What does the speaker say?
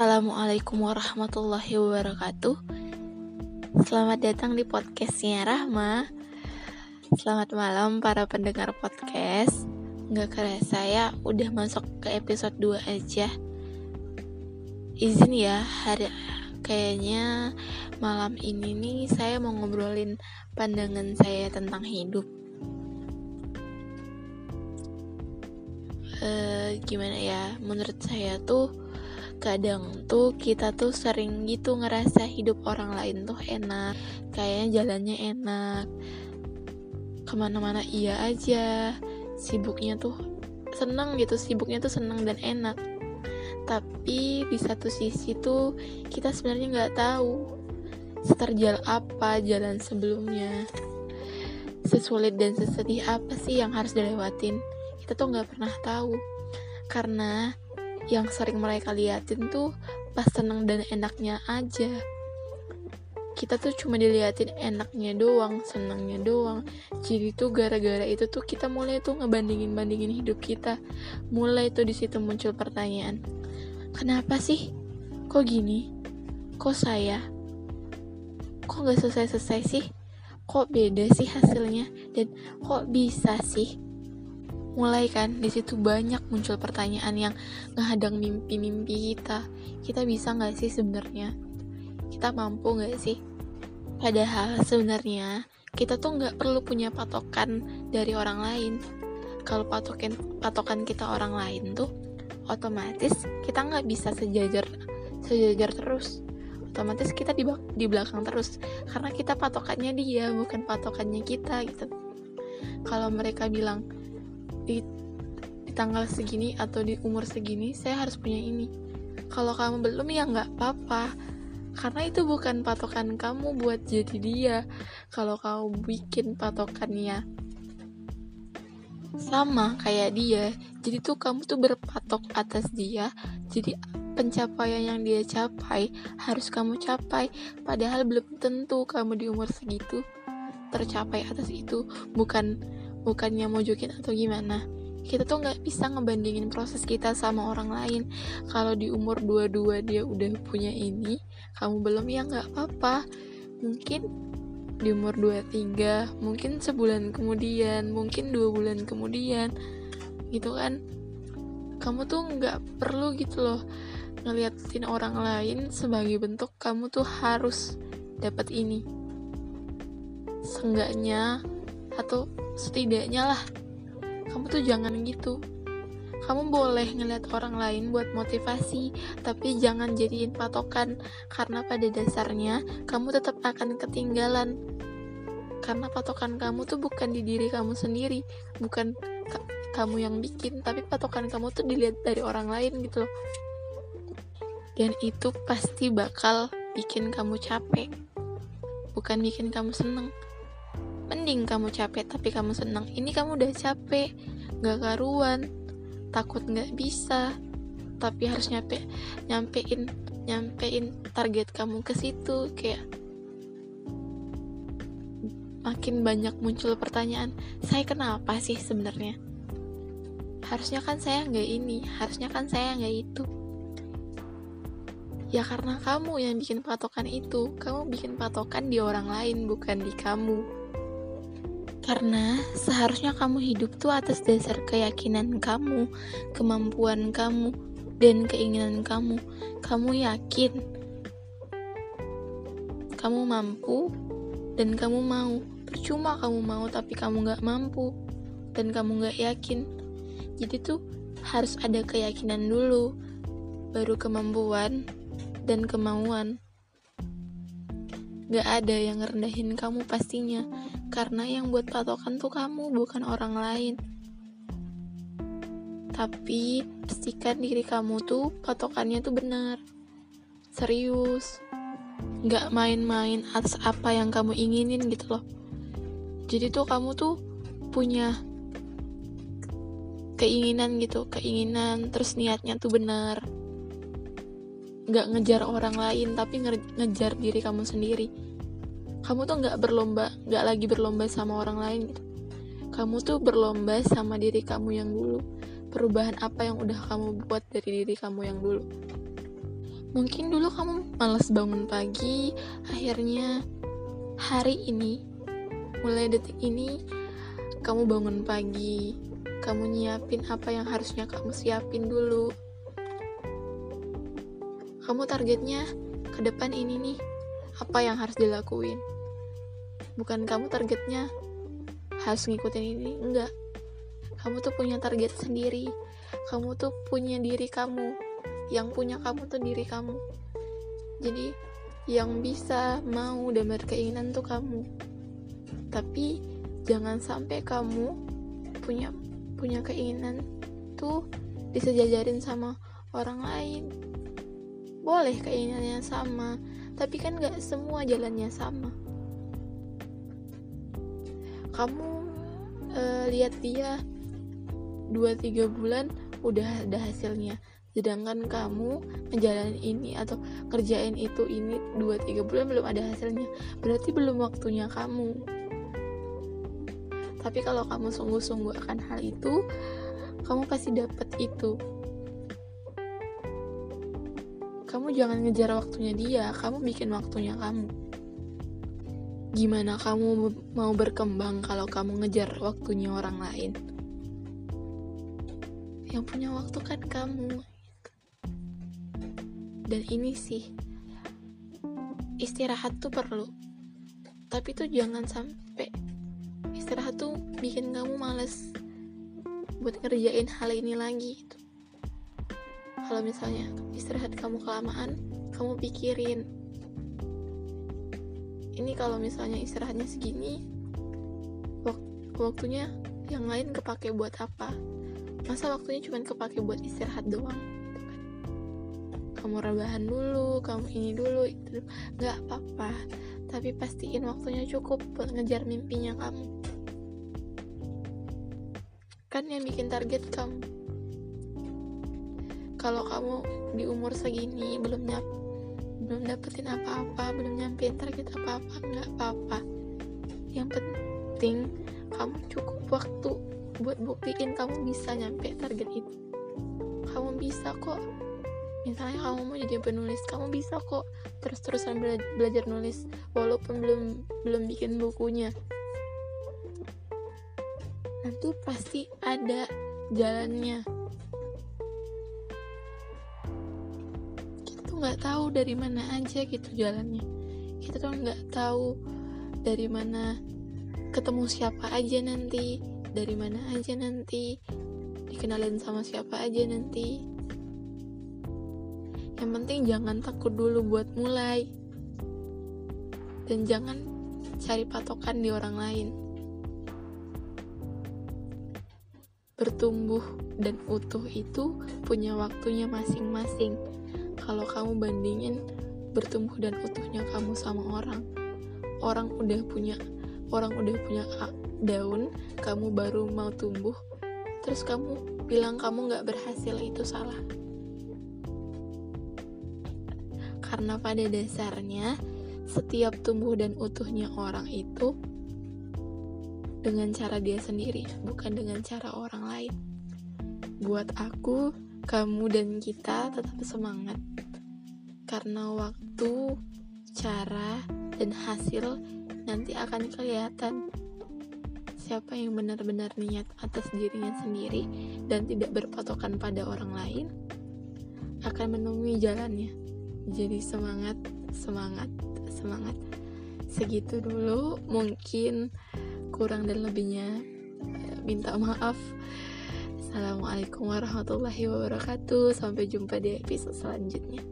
Assalamualaikum warahmatullahi wabarakatuh. Selamat datang di podcastnya Rahma. Selamat malam para pendengar podcast. Gak kerasa ya udah masuk ke episode 2 aja. Izin ya hari Kayaknya malam ini nih saya mau ngobrolin pandangan saya tentang hidup. Uh, gimana ya menurut saya tuh kadang tuh kita tuh sering gitu ngerasa hidup orang lain tuh enak kayaknya jalannya enak. Ke mana-mana iya aja sibuknya tuh seneng gitu sibuknya tuh seneng dan enak. Tapi di satu sisi tuh kita sebenarnya nggak tahu seterjal apa jalan sebelumnya. Sesulit dan sesedih apa sih yang harus dilewatin? Kita tuh nggak pernah tahu. Karena yang sering mereka liatin tuh pas seneng dan enaknya aja kita tuh cuma diliatin enaknya doang, senangnya doang. Jadi tuh gara-gara itu tuh kita mulai tuh ngebandingin-bandingin hidup kita. Mulai tuh di situ muncul pertanyaan. Kenapa sih? Kok gini? Kok saya? Kok gak selesai-selesai sih? Kok beda sih hasilnya? Dan kok bisa sih? Mulai kan di situ banyak muncul pertanyaan yang ngehadang mimpi-mimpi kita. Kita bisa nggak sih sebenarnya? Kita mampu nggak sih? Padahal sebenarnya kita tuh nggak perlu punya patokan dari orang lain. Kalau patokan patokan kita orang lain tuh otomatis kita nggak bisa sejajar sejajar terus. Otomatis kita di, di belakang terus. Karena kita patokannya dia bukan patokannya kita gitu. Kalau mereka bilang di di tanggal segini atau di umur segini saya harus punya ini. Kalau kamu belum ya nggak apa-apa. Karena itu bukan patokan kamu buat jadi dia. Kalau kamu bikin patokannya sama kayak dia jadi tuh kamu tuh berpatok atas dia. Jadi pencapaian yang dia capai harus kamu capai. Padahal belum tentu kamu di umur segitu tercapai atas itu. Bukan bukannya mojokin atau gimana. Kita tuh nggak bisa ngebandingin proses kita sama orang lain. Kalau di umur 22 dia udah punya ini kamu belum ya nggak apa-apa. Mungkin di umur 23 mungkin sebulan kemudian mungkin dua bulan kemudian gitu kan. Kamu tuh nggak perlu gitu loh ngeliatin orang lain sebagai bentuk kamu tuh harus dapat ini. Seenggaknya atau setidaknya lah kamu tuh jangan gitu kamu boleh ngeliat orang lain buat motivasi, tapi jangan jadiin patokan, karena pada dasarnya kamu tetap akan ketinggalan. Karena patokan kamu tuh bukan di diri kamu sendiri, bukan ka kamu yang bikin, tapi patokan kamu tuh dilihat dari orang lain gitu loh. Dan itu pasti bakal bikin kamu capek, bukan bikin kamu seneng mending kamu capek tapi kamu senang ini kamu udah capek. Gak karuan. Takut gak bisa. Tapi harus nyampe nyampein nyampein target kamu ke situ. Kayak makin banyak muncul pertanyaan saya kenapa sih sebenarnya? Harusnya kan saya nggak ini harusnya kan saya nggak itu. Ya karena kamu yang bikin patokan itu. Kamu bikin patokan di orang lain bukan di kamu karena seharusnya kamu hidup tuh atas dasar keyakinan kamu, kemampuan kamu, dan keinginan kamu. Kamu yakin kamu mampu dan kamu mau. Percuma kamu mau tapi kamu gak mampu dan kamu gak yakin. Jadi tuh harus ada keyakinan dulu, baru kemampuan dan kemauan. Gak ada yang ngerendahin kamu pastinya, karena yang buat patokan tuh kamu, bukan orang lain. Tapi pastikan diri kamu tuh patokannya tuh benar. Serius. Gak main-main atas apa yang kamu inginin gitu loh. Jadi tuh kamu tuh punya keinginan gitu, keinginan terus niatnya tuh benar nggak ngejar orang lain tapi ngejar diri kamu sendiri. Kamu tuh nggak berlomba nggak lagi berlomba sama orang lain gitu. Kamu tuh berlomba sama diri kamu yang dulu. Perubahan apa yang udah kamu buat dari diri kamu yang dulu? Mungkin dulu kamu males bangun pagi akhirnya hari ini mulai detik ini kamu bangun pagi kamu nyiapin apa yang harusnya kamu siapin dulu kamu targetnya ke depan ini nih. Apa yang harus dilakuin? Bukan kamu targetnya harus ngikutin ini enggak. Kamu tuh punya target sendiri. Kamu tuh punya diri kamu. Yang punya kamu tuh diri kamu. Jadi yang bisa mau dan berkeinginan tuh kamu. Tapi jangan sampai kamu punya punya keinginan tuh disejajarin sama orang lain boleh keinginannya sama tapi kan gak semua jalannya sama. Kamu uh, lihat dia 2-3 bulan udah ada hasilnya. Sedangkan kamu menjalani ini atau kerjain itu ini 2-3 bulan belum ada hasilnya. Berarti belum waktunya kamu. Tapi kalau kamu sungguh-sungguh akan hal itu kamu pasti dapat itu kamu jangan ngejar waktunya dia kamu bikin waktunya kamu. Gimana kamu mau berkembang kalau kamu ngejar waktunya orang lain? Yang punya waktu kan kamu. Dan ini sih istirahat tuh perlu. Tapi tuh jangan sampai istirahat tuh bikin kamu males buat ngerjain hal ini lagi gitu kalau misalnya istirahat kamu kelamaan kamu pikirin. Ini kalau misalnya istirahatnya segini wak waktunya yang lain kepake buat apa? Masa waktunya cuma kepake buat istirahat doang? Kamu rebahan dulu kamu ini dulu itu nggak apa-apa. Tapi pastiin waktunya cukup buat ngejar mimpinya kamu. Kan yang bikin target kamu kalau kamu di umur segini belum nyap belum dapetin apa-apa belum nyampein target apa-apa nggak apa-apa. Yang penting kamu cukup waktu buat buktiin kamu bisa nyampe target itu. Kamu bisa kok. Misalnya kamu mau jadi penulis kamu bisa kok terus-terusan bela belajar nulis walaupun belum belum bikin bukunya. Nanti pasti ada jalannya nggak tahu dari mana aja gitu jalannya. Kita tuh nggak tahu dari mana ketemu siapa aja nanti dari mana aja nanti dikenalin sama siapa aja nanti. Yang penting jangan takut dulu buat mulai. Dan jangan cari patokan di orang lain. Bertumbuh dan utuh itu punya waktunya masing-masing kalau kamu bandingin bertumbuh dan utuhnya kamu sama orang orang udah punya orang udah punya daun kamu baru mau tumbuh terus kamu bilang kamu gak berhasil itu salah. Karena pada dasarnya setiap tumbuh dan utuhnya orang itu dengan cara dia sendiri bukan dengan cara orang lain. Buat aku kamu dan kita tetap semangat karena waktu, cara, dan hasil nanti akan kelihatan siapa yang benar-benar niat atas dirinya sendiri dan tidak berpatokan pada orang lain akan menemui jalannya. Jadi semangat, semangat, semangat. Segitu dulu, mungkin kurang dan lebihnya eh, minta maaf. Assalamualaikum warahmatullahi wabarakatuh. Sampai jumpa di episode selanjutnya.